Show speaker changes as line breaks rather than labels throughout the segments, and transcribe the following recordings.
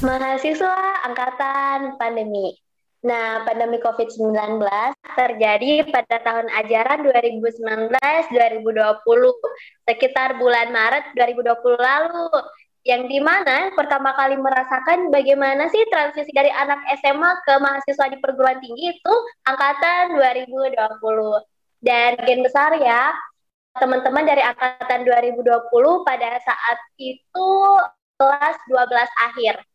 Mahasiswa angkatan pandemi. Nah, pandemi COVID-19 terjadi pada tahun ajaran 2019-2020, sekitar bulan Maret 2020 lalu, yang di mana pertama kali merasakan bagaimana sih transisi dari anak SMA ke mahasiswa di perguruan tinggi itu angkatan 2020. Dan gen besar ya, teman-teman dari angkatan 2020 pada saat itu kelas 12 akhir.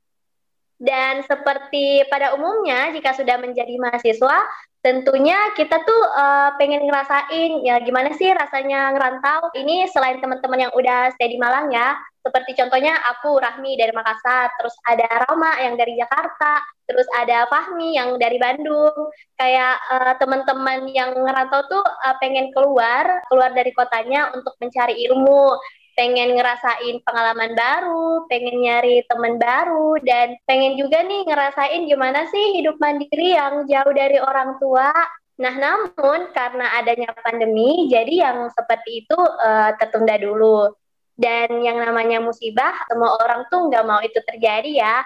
Dan seperti pada umumnya jika sudah menjadi mahasiswa, tentunya kita tuh uh, pengen ngerasain ya gimana sih rasanya ngerantau. Ini selain teman-teman yang udah stay di Malang ya, seperti contohnya aku Rahmi dari Makassar, terus ada Rama yang dari Jakarta, terus ada Fahmi yang dari Bandung. Kayak uh, teman-teman yang ngerantau tuh uh, pengen keluar, keluar dari kotanya untuk mencari ilmu pengen ngerasain pengalaman baru, pengen nyari teman baru, dan pengen juga nih ngerasain gimana sih hidup mandiri yang jauh dari orang tua. Nah, namun karena adanya pandemi, jadi yang seperti itu uh, tertunda dulu. Dan yang namanya musibah, semua orang tuh nggak mau itu terjadi ya.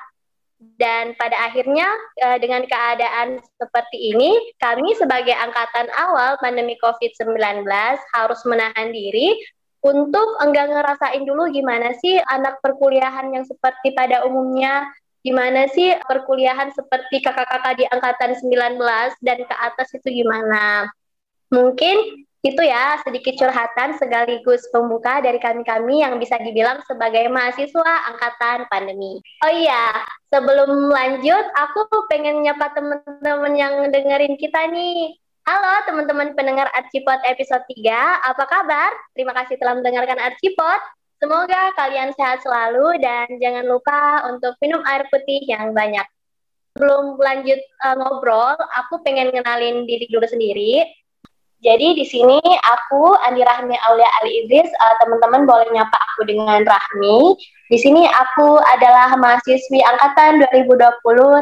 Dan pada akhirnya uh, dengan keadaan seperti ini, kami sebagai angkatan awal pandemi COVID-19 harus menahan diri untuk enggak ngerasain dulu gimana sih anak perkuliahan yang seperti pada umumnya gimana sih perkuliahan seperti kakak-kakak di angkatan 19 dan ke atas itu gimana mungkin itu ya sedikit curhatan sekaligus pembuka dari kami-kami yang bisa dibilang sebagai mahasiswa angkatan pandemi. Oh iya, sebelum lanjut aku pengen nyapa teman-teman yang dengerin kita nih. Halo teman-teman pendengar Archipod episode 3, apa kabar? Terima kasih telah mendengarkan Archipod. Semoga kalian sehat selalu dan jangan lupa untuk minum air putih yang banyak. Sebelum lanjut uh, ngobrol, aku pengen kenalin diri dulu sendiri. Jadi di sini aku Andi Rahmi Aulia Ali Idris, uh, teman-teman boleh nyapa aku dengan Rahmi. Di sini aku adalah mahasiswi angkatan 2020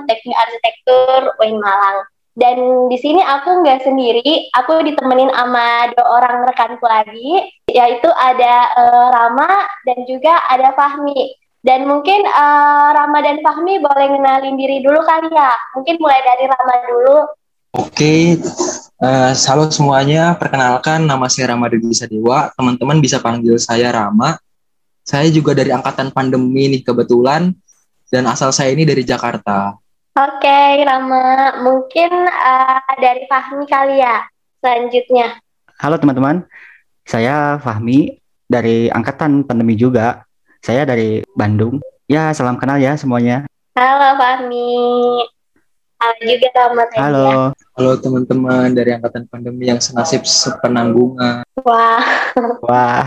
Teknik Arsitektur UIN Malang. Dan di sini aku nggak sendiri, aku ditemenin sama dua orang rekanku lagi, yaitu ada uh, Rama dan juga ada Fahmi. Dan mungkin uh, Rama dan Fahmi boleh ngenalin diri dulu kali ya. Mungkin mulai dari Rama dulu.
Oke, uh, halo semuanya. Perkenalkan nama saya Rama Dewi Sadewa. Teman-teman bisa panggil saya Rama. Saya juga dari angkatan pandemi nih kebetulan. Dan asal saya ini dari Jakarta.
Oke, okay, Rama. Mungkin uh, dari Fahmi kali ya selanjutnya.
Halo teman-teman, saya Fahmi dari Angkatan Pandemi juga. Saya dari Bandung. Ya, salam kenal ya semuanya.
Halo Fahmi. Halo juga Rama.
Halo. Ya. Halo teman-teman dari Angkatan Pandemi yang senasib sepenanggungan.
Wah.
Wah.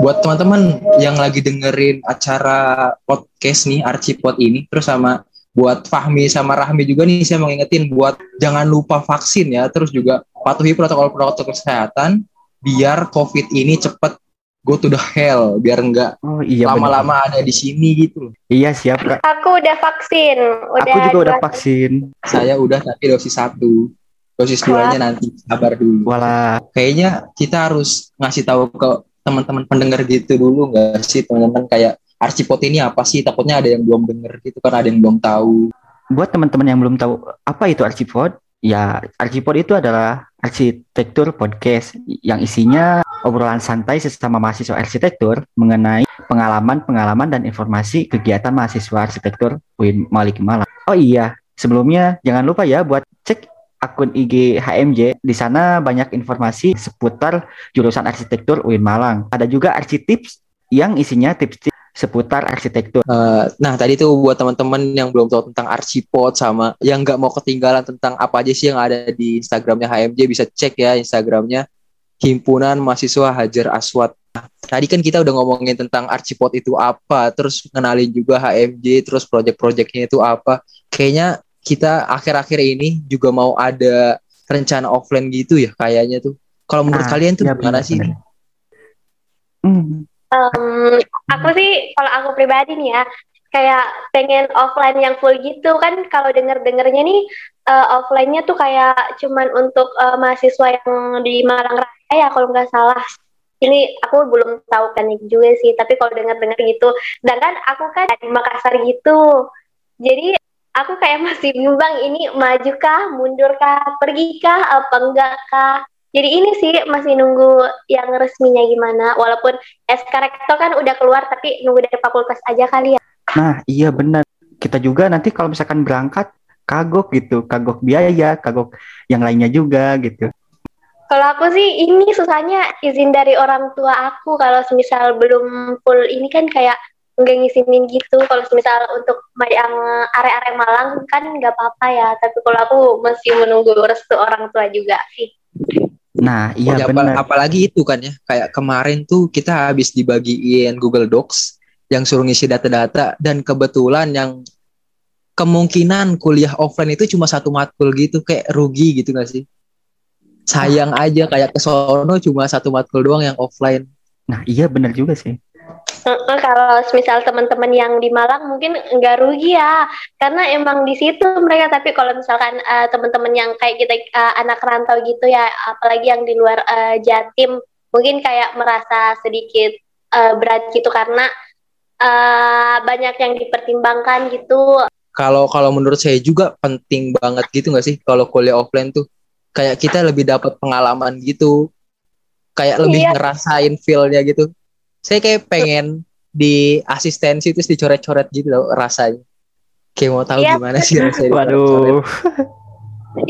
Buat teman-teman yang lagi dengerin acara podcast nih, Archipod ini, terus sama buat Fahmi sama Rahmi juga nih saya mau ngingetin buat jangan lupa vaksin ya terus juga patuhi protokol-protokol kesehatan biar COVID ini cepet go to the hell biar enggak oh, iya, lama-lama ada di sini gitu
Iya siap kak.
Aku udah vaksin.
Udah Aku juga udah vaksin.
Saya udah tapi dosis satu. Dosis duanya nanti sabar dulu.
Wala.
Kayaknya kita harus ngasih tahu ke teman-teman pendengar gitu dulu nggak sih teman-teman kayak Archipod ini apa sih? Takutnya ada yang belum denger gitu kan, ada yang belum tahu.
Buat teman-teman yang belum tahu apa itu Archipod, ya Archipod itu adalah arsitektur podcast yang isinya obrolan santai sesama mahasiswa arsitektur mengenai pengalaman-pengalaman dan informasi kegiatan mahasiswa arsitektur UIN Malik Malang. Oh iya, sebelumnya jangan lupa ya buat cek akun IG HMJ. Di sana banyak informasi seputar jurusan arsitektur UIN Malang. Ada juga arsitips yang isinya tips-tips seputar arsitektur.
Uh, nah tadi tuh buat teman-teman yang belum tahu tentang Archipod sama yang nggak mau ketinggalan tentang apa aja sih yang ada di Instagramnya HMJ bisa cek ya Instagramnya Himpunan Mahasiswa Hajar Aswad. Nah, tadi kan kita udah ngomongin tentang Archipod itu apa, terus kenalin juga HMJ, terus project-projectnya itu apa. Kayaknya kita akhir-akhir ini juga mau ada rencana offline gitu ya kayaknya tuh Kalau menurut
Nah,
kalian tuh
iya,
gimana sih?
benar-benar. Hmm,
Em, aku sih kalau aku pribadi nih ya kayak pengen offline yang full gitu kan. Kalau denger dengernya nih eh, offline-nya tuh kayak cuman untuk eh, mahasiswa yang di Malang Raya ya kalau nggak salah. Ini aku belum tahu kan juga sih tapi kalau denger denger gitu sedangkan aku kan di Makassar gitu. Jadi aku kayak masih bimbang ini maju kah mundur kah pergi kah apa enggak kah jadi ini sih masih nunggu yang resminya gimana walaupun SK Rektor kan udah keluar tapi nunggu dari fakultas aja kali ya.
Nah, iya benar. Kita juga nanti kalau misalkan berangkat kagok gitu, kagok biaya, kagok yang lainnya juga gitu.
Kalau aku sih ini susahnya izin dari orang tua aku kalau semisal belum full ini kan kayak nggak ngizinin gitu. Kalau semisal untuk yang area-area Malang kan nggak apa-apa ya. Tapi kalau aku masih menunggu restu orang tua juga sih.
Nah, iya
Ya, apa-
benar.
apalagi itu kan ya, kayak kemarin tuh kita habis dibagiin Google Docs yang suruh ngisi data-data dan kebetulan yang kemungkinan kuliah offline itu cuma satu matkul gitu, kayak rugi gitu gak sih? Sayang aja kayak ke sono cuma satu matkul doang yang offline.
Nah, iya benar juga sih.
Kalau misal teman-teman yang di Malang mungkin nggak rugi ya, karena emang di situ mereka. Tapi kalau misalkan eh, teman-teman yang kayak kita eh, anak rantau gitu ya, apalagi yang di luar eh, Jatim, mungkin kayak merasa sedikit eh, berat gitu karena eh, banyak yang dipertimbangkan gitu.
Kalau kalau menurut saya juga penting banget gitu gak sih kalau kuliah offline tuh kayak kita lebih dapat pengalaman gitu, kayak lebih
Iya.
ngerasain feel-nya gitu. Saya kayak pengen di asistensi terus dicoret-coret gitu loh rasanya. Kayak mau tahu
Iya.
gimana sih rasanya.
Waduh.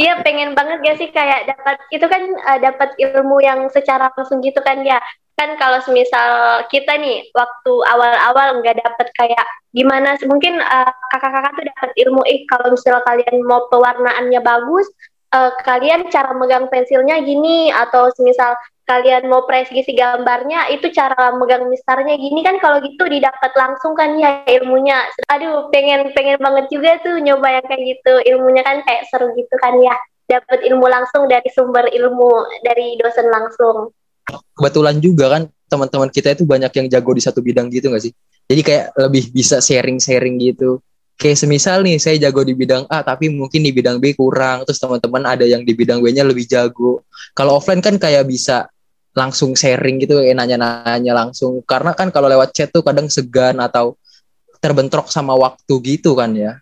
Iya pengen banget gak sih kayak dapat itu kan eh, dapat ilmu yang secara langsung gitu kan ya kan kalau semisal kita nih waktu awal-awal nggak dapat kayak gimana sih, mungkin eh, kakak-kakak tuh dapat ilmu eh kalau misal kalian mau pewarnaannya bagus eh, kalian cara megang pensilnya gini atau semisal kalian mau presisi gambarnya itu cara megang mistarnya gini kan kalau gitu didapat langsung kan ya ilmunya aduh pengen pengen banget juga tuh nyoba yang kayak gitu ilmunya kan kayak seru gitu kan ya dapat ilmu langsung dari sumber ilmu dari dosen langsung
Kebetulan juga kan teman-teman kita itu banyak yang jago di satu bidang gitu gak sih? Jadi kayak lebih bisa sharing-sharing gitu. Kayak semisal nih saya jago di bidang A tapi mungkin di bidang B kurang. Terus teman-teman ada yang di bidang B-nya lebih jago. Kalau offline kan kayak bisa langsung sharing gitu, eh, nanya-nanya langsung. Karena kan kalau lewat chat tuh kadang segan atau terbentrok sama waktu gitu kan ya.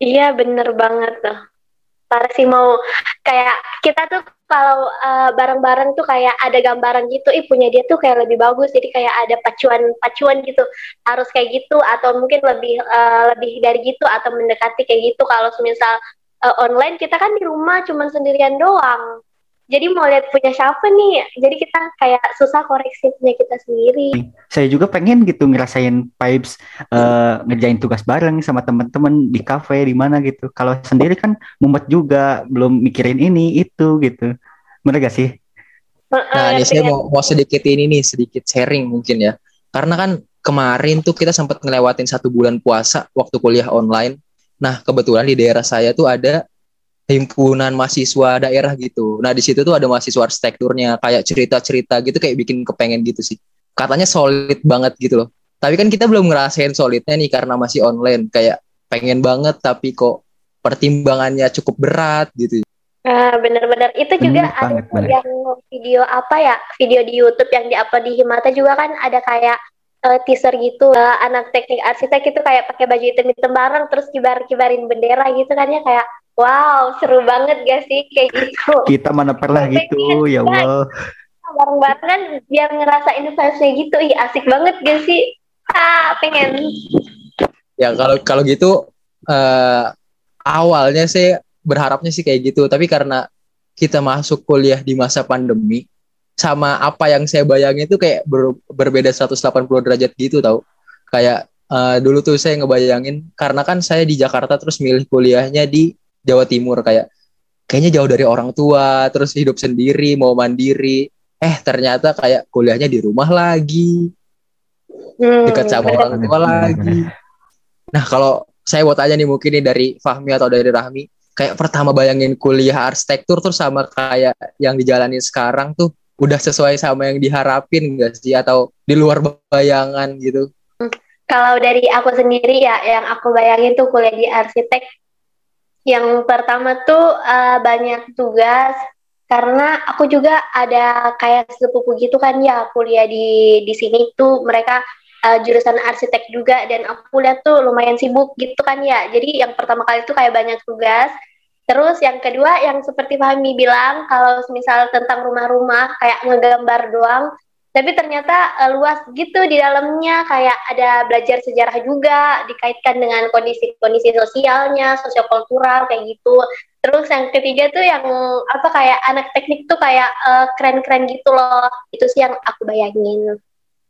iya bener banget tuh parah sih mau kayak kita tuh kalau eh, bareng-bareng tuh kayak ada gambaran gitu, ih punya dia tuh kayak lebih bagus, jadi kayak ada pacuan-pacuan gitu, harus kayak gitu atau mungkin lebih eh, lebih dari gitu atau mendekati kayak gitu. Kalau misal eh, online kita kan di rumah cuman sendirian doang, jadi mau lihat punya siapa nih, jadi kita kayak susah koreksi punya kita sendiri.
Saya juga pengen gitu ngerasain vibes eh, ngerjain tugas bareng sama teman-teman di kafe di mana gitu. Kalau sendiri kan mumet juga, belum mikirin ini itu gitu. Bener gak sih?
Nah, ini saya mau, mau sedikit ini nih, sedikit sharing mungkin ya. Karena kan kemarin tuh kita sempat ngelewatin satu bulan puasa waktu kuliah online. Nah, kebetulan di daerah saya tuh ada himpunan mahasiswa daerah gitu. Nah, di situ tuh ada mahasiswa arsitekturnya, kayak cerita-cerita gitu, kayak bikin kepengen gitu sih. Katanya solid banget gitu loh. Tapi kan kita belum ngerasain solidnya nih karena masih online. Kayak pengen banget tapi kok pertimbangannya cukup berat gitu.
Nah, bener-bener itu juga
Bener
ada
banget, bener.
yang video apa ya video di YouTube yang diupload di Himata juga kan ada kayak eh, teaser gitu Eh, anak teknik arsitek itu kayak pakai baju hitam-hitam bareng terus kibar-kibarin bendera gitu kan ya kayak wow seru banget gak sih? Kayak gitu.
Kita mana pernah gitu, ya Allah.
bareng-bareng kan biar ngerasain vibes-nya gitu. Ih asik banget gak sih? Ah pengen.
Ya kalau kalau gitu eh, awalnya sih berharapnya sih kayak gitu, tapi karena kita masuk kuliah di masa pandemi sama apa yang saya bayangin itu kayak ber- berbeda 180 derajat gitu tau. Kayak eh, dulu tuh saya ngebayangin karena kan saya di Jakarta terus milih kuliahnya di Jawa Timur kayak kayaknya jauh dari orang tua, terus hidup sendiri, mau mandiri. Eh ternyata kayak kuliahnya di rumah lagi,
Hmm,
dekat sama orang tua lagi. Nah, kalau saya mau tanya nih mungkin nih dari Fahmi atau dari Rahmi, kayak pertama bayangin kuliah arsitektur tuh sama kayak yang dijalani sekarang tuh udah sesuai sama yang diharapin gak sih atau di luar bayangan gitu?
Kalau dari aku sendiri ya, yang aku bayangin tuh kuliah di arsitek, yang pertama tuh uh, banyak tugas, karena aku juga ada kayak sepupu gitu kan ya kuliah di di sini tuh mereka uh, jurusan arsitek juga dan aku lihat tuh lumayan sibuk gitu kan ya. Jadi yang pertama kali tuh kayak banyak tugas, Terus yang kedua yang seperti Fahmi bilang kalau misal tentang rumah-rumah kayak ngegambar doang, tapi ternyata uh, luas gitu di dalamnya kayak ada belajar sejarah juga dikaitkan dengan kondisi-kondisi sosialnya, sosiokultural kayak gitu. Terus yang ketiga tuh yang apa kayak anak teknik tuh kayak uh, keren-keren gitu loh. Itu sih yang aku bayangin.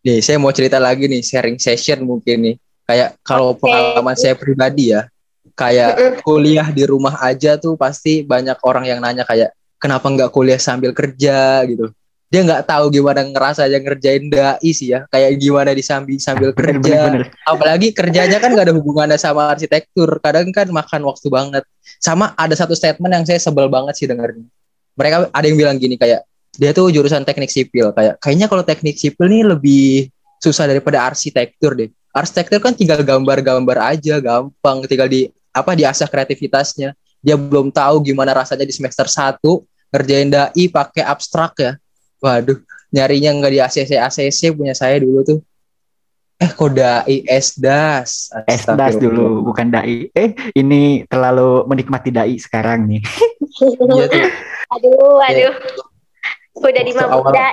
Nih, saya mau cerita lagi nih, sharing session mungkin nih. Kayak kalau okay. pengalaman saya pribadi ya, kayak kuliah di rumah aja tuh pasti banyak orang yang nanya kayak kenapa nggak kuliah sambil kerja gitu dia nggak tahu gimana ngerasa aja ngerjain dai sih ya. Kayak gimana disambi sambil kerja. bener, bener. apalagi kerjanya kan nggak ada hubungannya sama arsitektur. Kadang kan makan waktu banget. Sama ada satu statement yang saya sebel banget sih dengarnya mereka ada yang bilang gini kayak dia tuh jurusan teknik sipil. Kayak kayaknya kalau teknik sipil nih lebih susah daripada arsitektur deh. Arsitektur kan tinggal gambar-gambar aja gampang. Tinggal di apa diasah kreativitasnya. Dia belum tahu gimana rasanya di semester 1 ngerjain dai pakai abstrak ya waduh nyarinya nggak di ACC ACC punya saya dulu tuh. Eh kok dai? Esdas
esdas dulu bukan dai. Eh ini terlalu menikmati dai sekarang nih.
Iya tuh. aduh aduh. Ya. udah di dai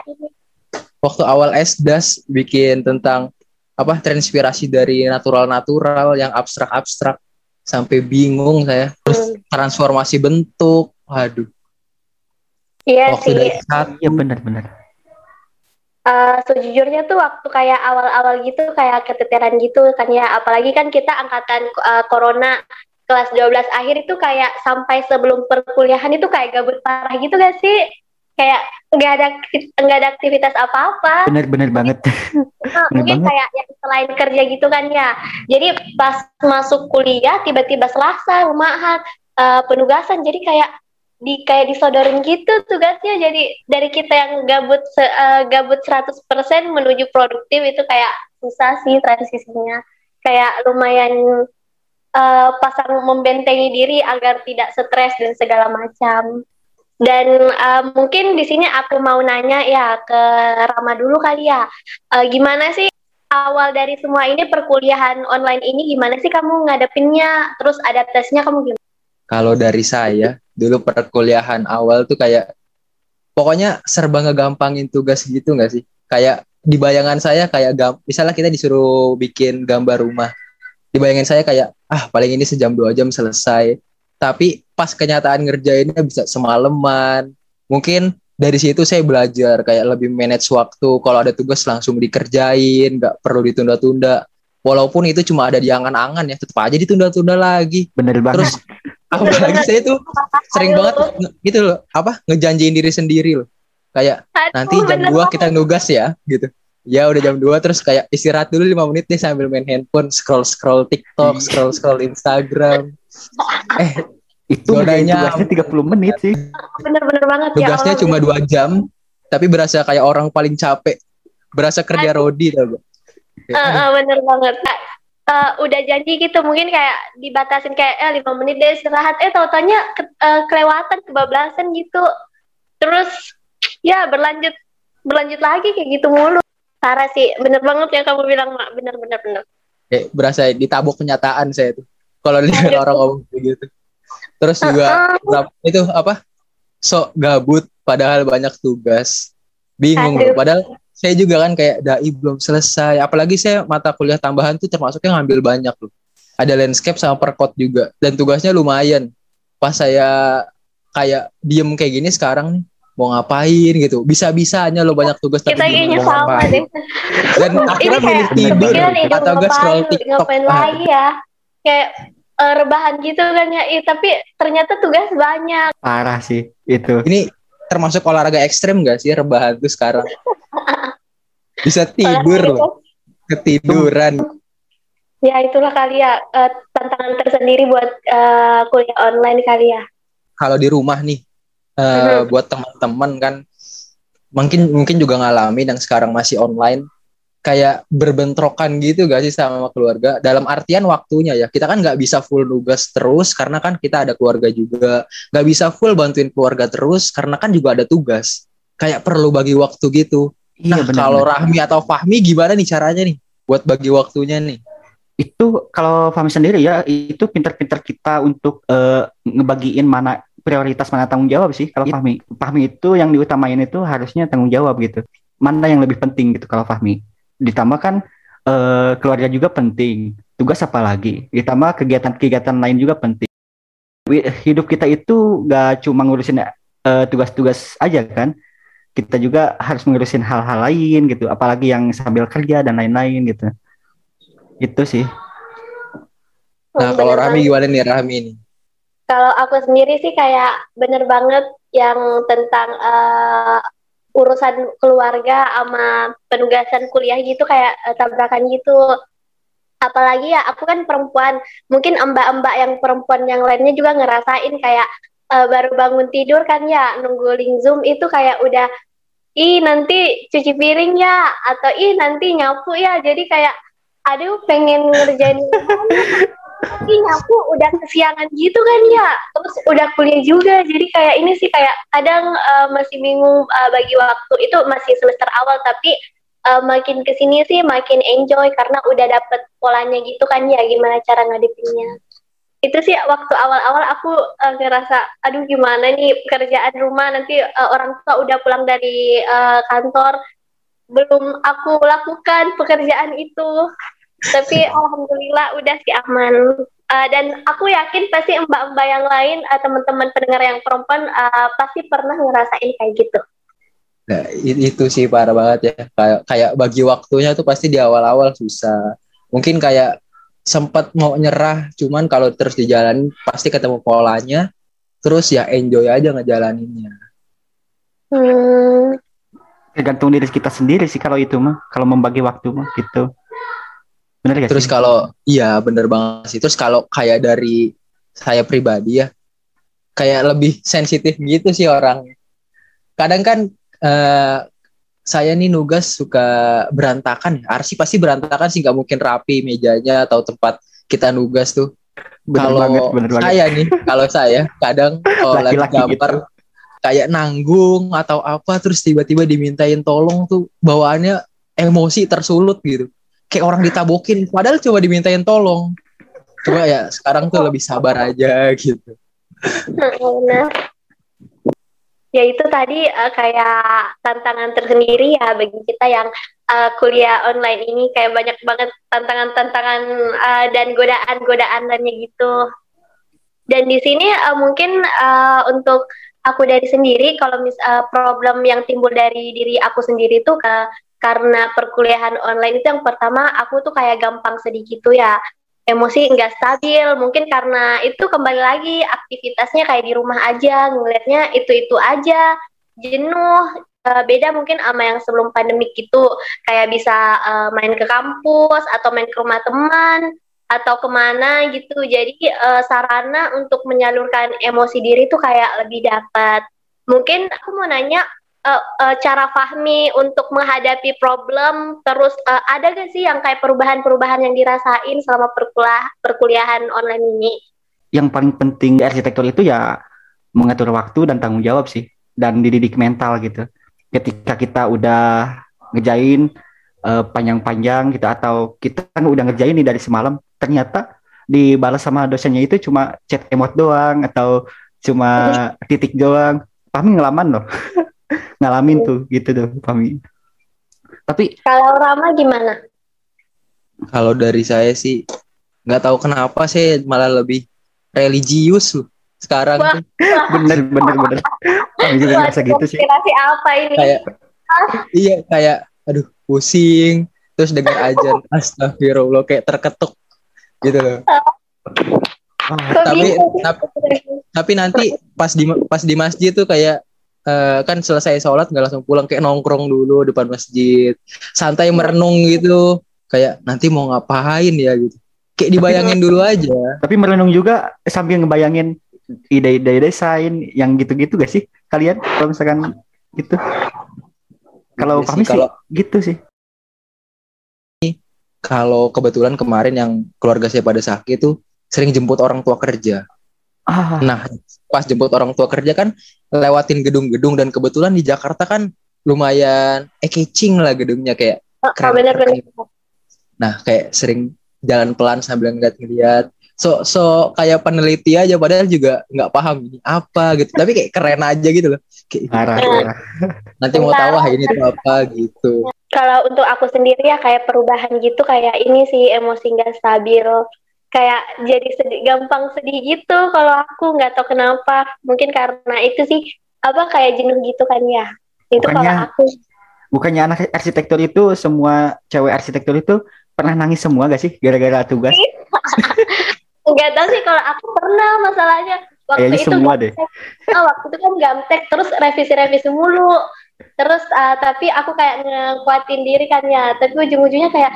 waktu awal esdas bikin tentang apa transpirasi dari natural-natural yang abstrak-abstrak. Sampai bingung saya. Terus hmm. transformasi bentuk. Waduh
iya waktu sih dari
iya benar-benar
uh, sejujurnya tuh waktu kayak awal-awal gitu kayak keteteran gitu kan ya apalagi kan kita angkatan uh, corona kelas 12 akhir itu kayak sampai sebelum perkuliahan itu kayak gabut parah gitu gak sih kayak nggak ada nggak ada aktivitas apa-apa.
Bener-bener banget.
Nah, mungkin banget. kayak yang selain kerja gitu kan ya. Jadi pas masuk kuliah tiba-tiba Selasa rumahan uh, penugasan jadi kayak di kayak disodorin gitu tugasnya jadi dari kita yang gabut uh, gabut 100% menuju produktif itu kayak susah sih transisinya kayak lumayan uh, pasang membentengi diri agar tidak stres dan segala macam dan uh, mungkin di sini aku mau nanya ya ke Rama dulu kali ya. Uh, gimana sih awal dari semua ini perkuliahan online ini gimana sih kamu ngadepinnya? Terus adaptasinya kamu gimana?
Kalau dari saya, dulu perkuliahan awal tuh kayak pokoknya serba ngegampangin tugas gitu nggak sih? Kayak di bayangan saya kayak gam misalnya kita disuruh bikin gambar rumah. Di bayangan saya kayak ah paling ini sejam dua jam selesai. Tapi pas kenyataan ngerjainnya bisa semalaman. Mungkin dari situ saya belajar kayak lebih manage waktu. Kalau ada tugas langsung dikerjain nggak perlu ditunda-tunda. Walaupun itu cuma ada di angan-angan ya tetap aja ditunda-tunda lagi.
Bener banget.
Terus apalagi saya tuh sering banget gitu loh apa ngejanjiin diri sendiri loh. Kayak Aduh, nanti jam dua kita nugas ya gitu. Ya udah jam 2 terus kayak istirahat dulu lima menit deh sambil main handphone scroll scroll TikTok iya. scroll scroll Instagram.
Eh itu tugasnya 30 menit sih.
Bener-bener banget
tugasnya ya tugasnya cuma dua jam tapi berasa kayak orang paling capek. Berasa kerja rodi tau
uh, uh, bener banget uh, udah janji gitu mungkin kayak dibatasin kayak eh lima menit deh istirahat. Eh tau taunya ke, uh, kelewatan kebablasan gitu. Terus ya berlanjut berlanjut lagi kayak gitu mulu. Parah sih bener banget yang kamu bilang mak. Bener bener bener.
Eh, berasa ditabuk kenyataan saya tuh kalau lihat orang ngomong gitu. Terus juga uh, itu apa? Sok gabut padahal banyak tugas. Bingung loh padahal saya juga kan kayak dai belum selesai. Apalagi saya mata kuliah tambahan tuh termasuknya ngambil banyak loh. Ada landscape sama perkot juga. Dan tugasnya lumayan. Pas saya kayak diem kayak gini sekarang nih mau ngapain gitu. Bisa bisanya lo banyak tugas
kita tapi kayaknya sama deh.
Dan akhirnya milih tidur. atau gak scroll tiktok.
ngapain lagi ya? Kayak uh, rebahan gitu kan ya. Eh, tapi ternyata tugas banyak.
Parah sih itu.
Ini termasuk olahraga ekstrem gak sih rebahan tuh sekarang bisa tidur loh ketiduran
Ya itulah kali ya uh, tantangan tersendiri buat uh, kuliah online kali ya.
Kalau di rumah nih, uh, mm-hmm. buat teman-teman kan, mungkin mungkin juga ngalamin yang sekarang masih online, kayak berbentrokan gitu gak sih sama keluarga? Dalam artian waktunya ya, kita kan nggak bisa full nugas terus karena kan kita ada keluarga juga, nggak bisa full bantuin keluarga terus karena kan juga ada tugas. Kayak perlu bagi waktu gitu. Iya, nah kalau Rahmi atau Fahmi gimana nih caranya nih buat bagi waktunya nih?
itu kalau Fahmi sendiri ya itu pinter-pinter kita untuk uh, ngebagiin mana prioritas mana tanggung jawab sih. Kalau Fahmi Fahmi itu yang diutamain itu harusnya tanggung jawab gitu. Mana yang lebih penting gitu kalau Fahmi? Ditambah kan uh, keluarga juga penting. Tugas apa lagi? Ditambah kegiatan-kegiatan lain juga penting. Hidup kita itu gak cuma ngurusin uh, tugas-tugas aja kan kita juga harus ngurusin hal-hal lain gitu apalagi yang sambil kerja dan lain-lain gitu. Itu sih.
Nah kalau Rami gimana nih Rami ini?
Kalau aku sendiri sih kayak bener banget yang tentang uh, urusan keluarga sama penugasan kuliah gitu kayak uh, tabrakan gitu. Apalagi ya aku kan perempuan. Mungkin mbak-mbak yang perempuan yang lainnya juga ngerasain kayak uh, baru bangun tidur kan ya nunggu link zoom itu kayak udah ih nanti cuci piring ya atau ih nanti nyapu ya. Jadi kayak aduh pengen ngerjain tapi nyapu udah kesiangan gitu kan ya. Terus udah kuliah juga jadi kayak ini sih kayak kadang uh, masih bingung uh, bagi waktu. Itu masih semester awal tapi uh, makin ke sini sih makin enjoy karena udah dapet polanya gitu kan ya gimana cara ngadepinnya itu sih waktu awal-awal aku uh, ngerasa aduh gimana nih pekerjaan rumah? Nanti uh, orang tua udah pulang dari uh, kantor. Belum aku lakukan pekerjaan itu. Tapi alhamdulillah udah sih aman. Uh, dan aku yakin pasti mbak-mbak yang lain uh, teman-teman pendengar yang perempuan uh, pasti pernah ngerasain kayak gitu.
Nah itu sih parah banget ya. Kayak kayak bagi waktunya tuh pasti di awal-awal susah. Mungkin kayak sempat mau nyerah cuman kalau terus dijalani pasti ketemu polanya terus ya enjoy aja ngejalaninnya
hmm. tergantung diri kita sendiri sih kalau itu mah kalau membagi waktu mah gitu
Bener gak Terus kalau iya bener banget sih. Terus kalau kayak dari saya pribadi ya kayak lebih sensitif gitu sih orang. Kadang kan uh, saya nih nugas suka berantakan. Ya. Arsi pasti berantakan sih nggak mungkin rapi mejanya atau tempat kita nugas tuh. Kalau saya nih, kalau saya kadang kalau lagi gambar gitu. kayak nanggung atau apa terus tiba-tiba dimintain tolong tuh bawaannya emosi tersulut gitu kayak orang ditabokin padahal coba dimintain tolong coba ya sekarang tuh lebih sabar aja gitu
nah, ya itu tadi uh, kayak tantangan tersendiri ya bagi kita yang uh, kuliah online ini. Kayak banyak banget tantangan-tantangan uh, dan godaan-godaan lainnya gitu. Dan di sini uh, mungkin uh, untuk aku dari sendiri kalau mis uh, problem yang timbul dari diri aku sendiri tuh ke karena perkuliahan online itu yang pertama aku tuh kayak gampang sedih gitu ya emosi nggak stabil. Mungkin karena itu kembali lagi aktivitasnya kayak di rumah aja ngelihatnya itu itu aja jenuh uh, beda mungkin sama yang sebelum pandemik itu kayak bisa uh, main ke kampus atau main ke rumah teman atau ke mana gitu. Jadi uh, sarana untuk menyalurkan emosi diri tuh kayak lebih dapat. Mungkin aku mau nanya uh, uh, cara Fahmi untuk menghadapi problem terus uh, ada gak sih yang kayak perubahan-perubahan yang dirasain selama perkuliah perkuliahan online ini?
Yang paling penting di arsitektur itu ya mengatur waktu dan tanggung jawab sih dan dididik mental gitu. Ketika kita udah ngejain uh, panjang-panjang gitu atau kita kan udah ngerjain nih dari semalam ternyata dibalas sama dosennya itu cuma chat emot doang atau cuma titik doang. Fahmi ngelaman loh. ngalamin tuh gitu tuh kami
tapi kalau Rama gimana?
Kalau dari saya sih nggak tahu kenapa sih malah lebih religius loh sekarang
Wah. tuh. bener bener bener. Kami juga ngerasa gitu sih.
apa ini?
Kayak iya kayak aduh pusing terus dengar ajan astagfirullah kayak terketuk gitu loh. Oh, tapi, tapi tapi nanti pas di pas di masjid tuh kayak uh, kan selesai sholat nggak langsung pulang kayak nongkrong dulu depan masjid. Santai merenung gitu. Kayak nanti mau ngapain ya? gitu. Kayak dibayangin dulu aja.
Tapi merenung juga sambil ngebayangin ide-ide desain yang gitu-gitu gak sih kalian? Kalau misalkan gitu? Kalau
Iya
kami sih
kalau-
gitu sih.
kalau kebetulan kemarin yang keluarga saya pada sakit tuh sering jemput orang tua kerja
Ah,
Nah, pas jemput orang tua kerja kan lewatin gedung-gedung dan kebetulan di Jakarta kan lumayan eh catching lah gedungnya kayak
Oh,
Keren,
bener-bener.
nah kayak sering jalan pelan sambil ngeliat-ngeliat. So so kayak peneliti aja padahal juga nggak paham ini apa gitu. Tapi kayak keren aja gitu loh. Kayak
parah,
Iya.
parah.
nanti mau tahu ah ini tuh apa gitu.
Kalau untuk aku sendiri ya kayak perubahan gitu kayak ini sih emosi nggak stabil. Kayak jadi sedih, gampang sedih gitu kalau aku nggak tahu kenapa. Mungkin karena itu sih apa kayak jenuh gitu kan ya. Itu kalau
Bukannya-
aku
Bukannya anak arsitektur itu semua cewek arsitektur itu pernah nangis semua gak sih gara-gara tugas?
nggak tahu sih kalau aku pernah masalahnya waktu
Kayaknya
itu
semua deh.
Ah, waktu itu kan gamtek terus revisi-revisi mulu terus ah, tapi aku kayak ngekuatin diri kan ya tapi ujung-ujungnya kayak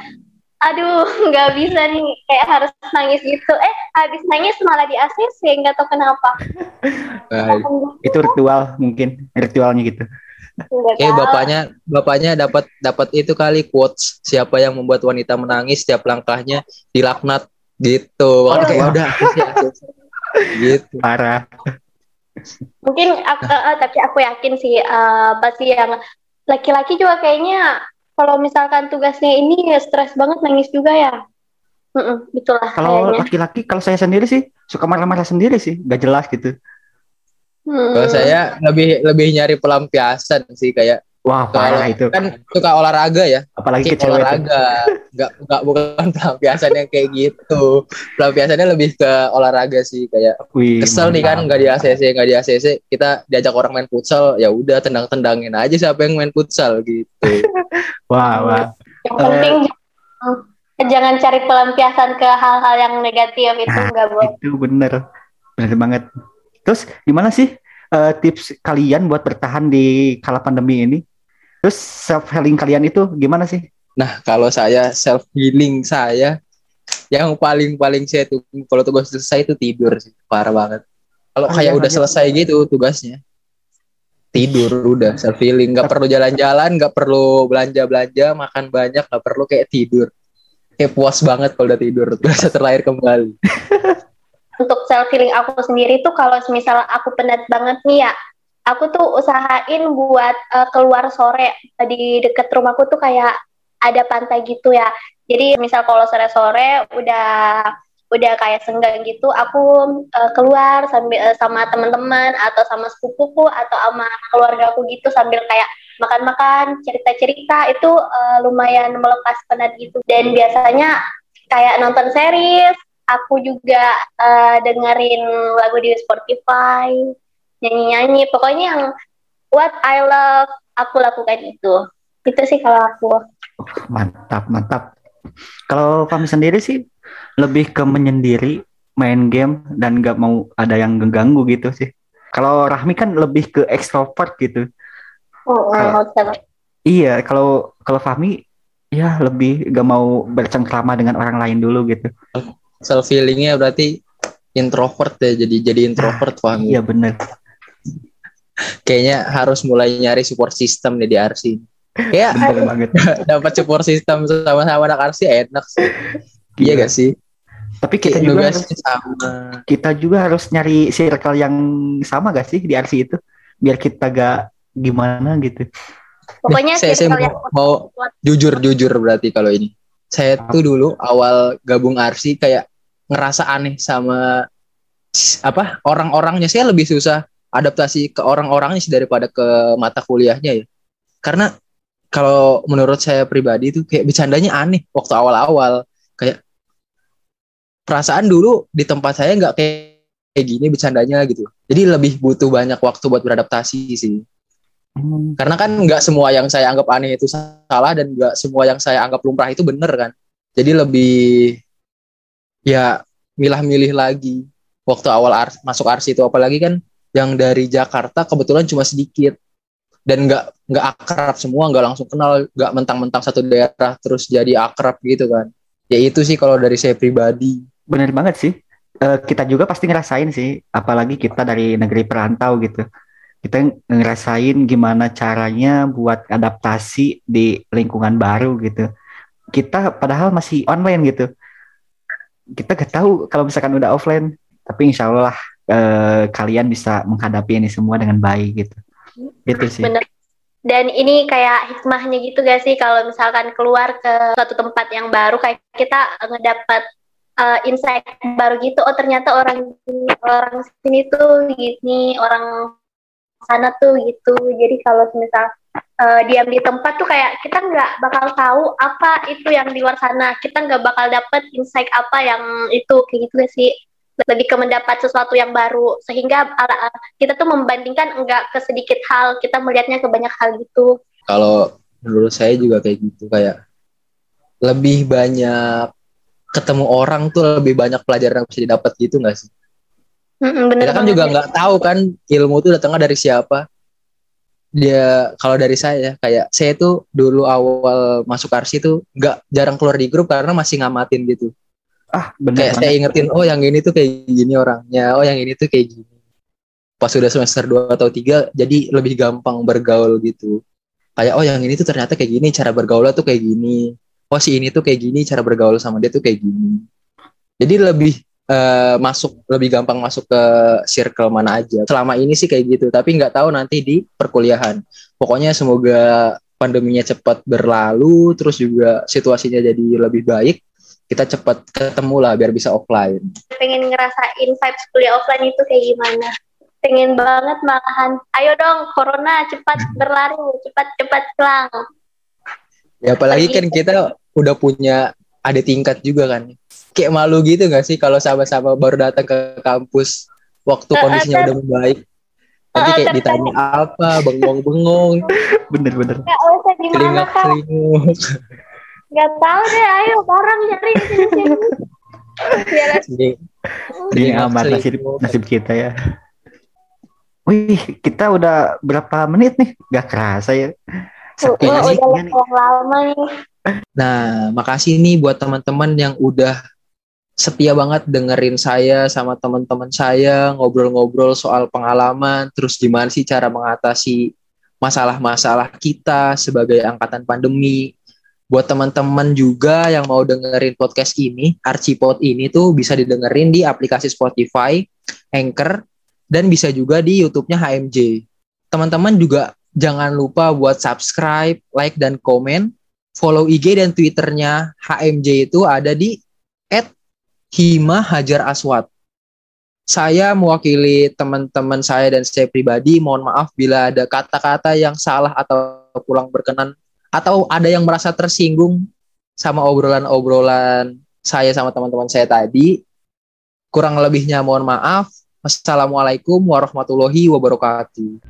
aduh nggak bisa nih kayak harus nangis gitu eh habis nangis malah di ACC nggak tahu kenapa
Nah,
Itu ritual mungkin ritualnya gitu.
Kayak
tahu.
bapaknya bapaknya dapat dapat itu kali quotes siapa yang membuat wanita menangis setiap langkahnya dilaknat gitu. Kayak
Wah.
udah gitu.
Parah.
mungkin aku, eh, eh, tapi aku yakin sih eh, pasti yang laki-laki juga kayaknya kalau misalkan tugasnya ini ya stres banget nangis juga ya Mm-mm, itulah
Kalau
kayaknya
laki-laki, kalau saya sendiri sih suka marah-marah sendiri sih, gak jelas gitu.
Mm.
Kalau saya lebih lebih nyari pelampiasan sih kayak
Wah parah itu.
kan suka olahraga ya.
Apalagi ke cewek
olahraga nggak nggak bukan pelampiasan yang kayak gitu pelampiasannya lebih ke olahraga sih kayak
Wih,
kesel nih kan
mantap.
nggak di ACC nggak di ACC kita diajak orang main futsal ya udah tendang tendangin aja siapa yang main futsal gitu
Wah, wah.
Yang penting jangan, jangan cari pelampiasan ke hal-hal yang negatif itu
Nah,
nggak boleh.
Itu bener. Bener banget. Terus gimana sih eh, tips kalian buat bertahan di kala pandemi ini? Terus self healing kalian itu gimana sih?
nah kalau saya self healing saya yang paling paling saya tuh kalau tugas selesai itu tidur sih parah banget kalau
Ah,
kayak
iya,
udah
iya.
selesai gitu tugasnya tidur udah self healing nggak perlu jalan-jalan nggak perlu belanja belanja makan banyak nggak perlu kayak tidur kayak puas banget kalau udah tidur berasa terlahir kembali
Untuk self healing aku sendiri tuh kalau misal aku penat banget nih ya, aku tuh usahain buat eh, keluar sore. Di deket rumahku tuh kayak ada pantai gitu ya. Jadi misal kalau sore-sore udah udah kayak senggang gitu, aku eh, keluar sambil eh, sama teman-teman atau sama sepupuku atau sama keluarga aku gitu sambil kayak makan-makan, cerita-cerita. Itu eh, lumayan melepas penat gitu. Dan biasanya kayak nonton series, aku juga eh, dengerin lagu di Spotify, nyanyi-nyanyi. Pokoknya yang what I love, aku lakukan itu. Itu sih kalau aku.
Mantap, mantap. Kalau kami sendiri sih lebih ke menyendiri, main game dan nggak mau ada yang mengganggu gitu sih. Kalau Rahmi kan lebih ke extrovert gitu.
Oh, oh,
Iya, kalau kalau Fahmi ya lebih gak mau bercengkrama dengan orang lain dulu gitu.
self healingnya berarti introvert ya jadi jadi introvert paham
Iya bener.
Kayaknya harus mulai nyari support system nih di RC kayak
Bener banget.
dapat support system sama-sama anak RC enak sih. Iya gak sih?
Tapi kita
Kayak
juga harus,
sama.
kita juga harus nyari circle yang sama gak sih di RC itu? Biar kita gak gimana gitu.
Pokoknya
saya, saya mau, mau jujur jujur berarti kalau ini. Saya tuh dulu awal gabung RC kayak ngerasa aneh sama apa orang-orangnya. Saya lebih susah adaptasi ke orang-orangnya sih daripada ke mata kuliahnya ya. Karena kalau menurut saya pribadi itu kayak bercandanya aneh waktu awal-awal. Kayak perasaan dulu di tempat saya nggak kayak kayak gini bercandanya gitu. Jadi lebih butuh banyak waktu buat beradaptasi sih.
Hmm,
karena kan nggak semua yang saya anggap aneh itu salah dan nggak semua yang saya anggap lumrah itu bener kan. Jadi lebih ya milah-milih lagi waktu awal ar- masuk arsi itu. Apalagi kan yang dari Jakarta kebetulan cuma sedikit dan nggak nggak akrab semua nggak langsung kenal nggak mentang-mentang satu daerah terus jadi akrab gitu kan Ya itu sih kalau dari saya pribadi.
Bener banget sih. Uh, kita juga pasti ngerasain sih, apalagi kita dari negeri perantau gitu. Kita ngerasain gimana caranya buat adaptasi di lingkungan baru gitu. Kita padahal masih online gitu. Kita gak tahu kalau misalkan udah offline, tapi insya Allah uh, kalian bisa menghadapi ini semua dengan baik gitu. Gitu sih.
Bener. Dan ini kayak hikmahnya gitu gak sih? Kalau misalkan keluar ke suatu tempat yang baru kayak kita ngedapat uh, insight baru gitu oh ternyata orang orang sini tuh gini orang sana tuh gitu. Jadi kalau misal uh, diam di tempat tuh kayak kita nggak bakal tahu apa itu yang di luar sana. Kita nggak bakal dapet insight apa yang itu kayak gitu gak sih lebih ke mendapat sesuatu yang baru. Sehingga kita tuh membandingkan enggak ke sedikit hal. Kita melihatnya ke banyak hal gitu.
Kalau menurut saya juga kayak gitu kayak lebih banyak ketemu orang tuh lebih banyak pelajaran yang bisa didapat gitu nggak sih?
Mm bener
kita kan juga nggak tahu kan ilmu tuh datangnya dari siapa. Dia kalau dari saya kayak saya tuh dulu awal masuk arsi tuh nggak jarang keluar di grup karena masih ngamatin gitu
ah bener
kayak saya ingetin oh yang ini tuh kayak gini orangnya oh yang ini tuh kayak gini. Pas sudah semester 2 atau tiga jadi lebih gampang bergaul gitu. Kayak oh yang ini tuh ternyata kayak gini cara bergaulnya tuh kayak gini. Oh si ini tuh kayak gini cara bergaul sama dia tuh kayak gini. Jadi lebih uh, masuk lebih gampang masuk ke circle mana aja. Selama ini sih kayak gitu tapi nggak tahu nanti di perkuliahan. Pokoknya semoga pandeminya cepat berlalu terus juga situasinya jadi lebih baik kita cepat ketemu lah biar bisa offline.
Pengen ngerasain vibes kuliah offline itu kayak gimana? Pengen banget malahan. Ayo dong, corona cepat hmm. berlari, cepat cepat hilang.
Ya apalagi kan kita udah punya ada tingkat juga kan. Kayak malu gitu gak sih kalau sama-sama baru datang ke kampus waktu kondisinya udah membaik. Nanti kayak ditanya apa, bengong-bengong.
Bener-bener.
Gak usah. Gak tahu deh, ayo bareng nyari sini
sini. Ini amat nasib, nasib kita ya. Wih, kita udah berapa menit nih? Gak kerasa ya.
Sepi oh, udah nih. lama nih.
Nah, makasih nih buat teman-teman yang udah setia banget dengerin saya sama teman-teman saya ngobrol-ngobrol soal pengalaman, terus gimana sih cara mengatasi masalah-masalah kita sebagai angkatan pandemi, buat teman-teman juga yang mau dengerin podcast ini, Archipod ini tuh bisa didengerin di aplikasi Spotify, Anchor, dan bisa juga di YouTube-nya HMJ. Teman-teman juga jangan lupa buat subscribe, like, dan komen. Follow IG dan Twitternya HMJ itu ada di Hima Hajar Aswad. Saya mewakili teman-teman saya dan saya pribadi, mohon maaf bila ada kata-kata yang salah atau kurang berkenan atau ada yang merasa tersinggung sama obrolan-obrolan saya sama teman-teman saya tadi, kurang lebihnya mohon maaf. Wassalamualaikum warahmatullahi wabarakatuh.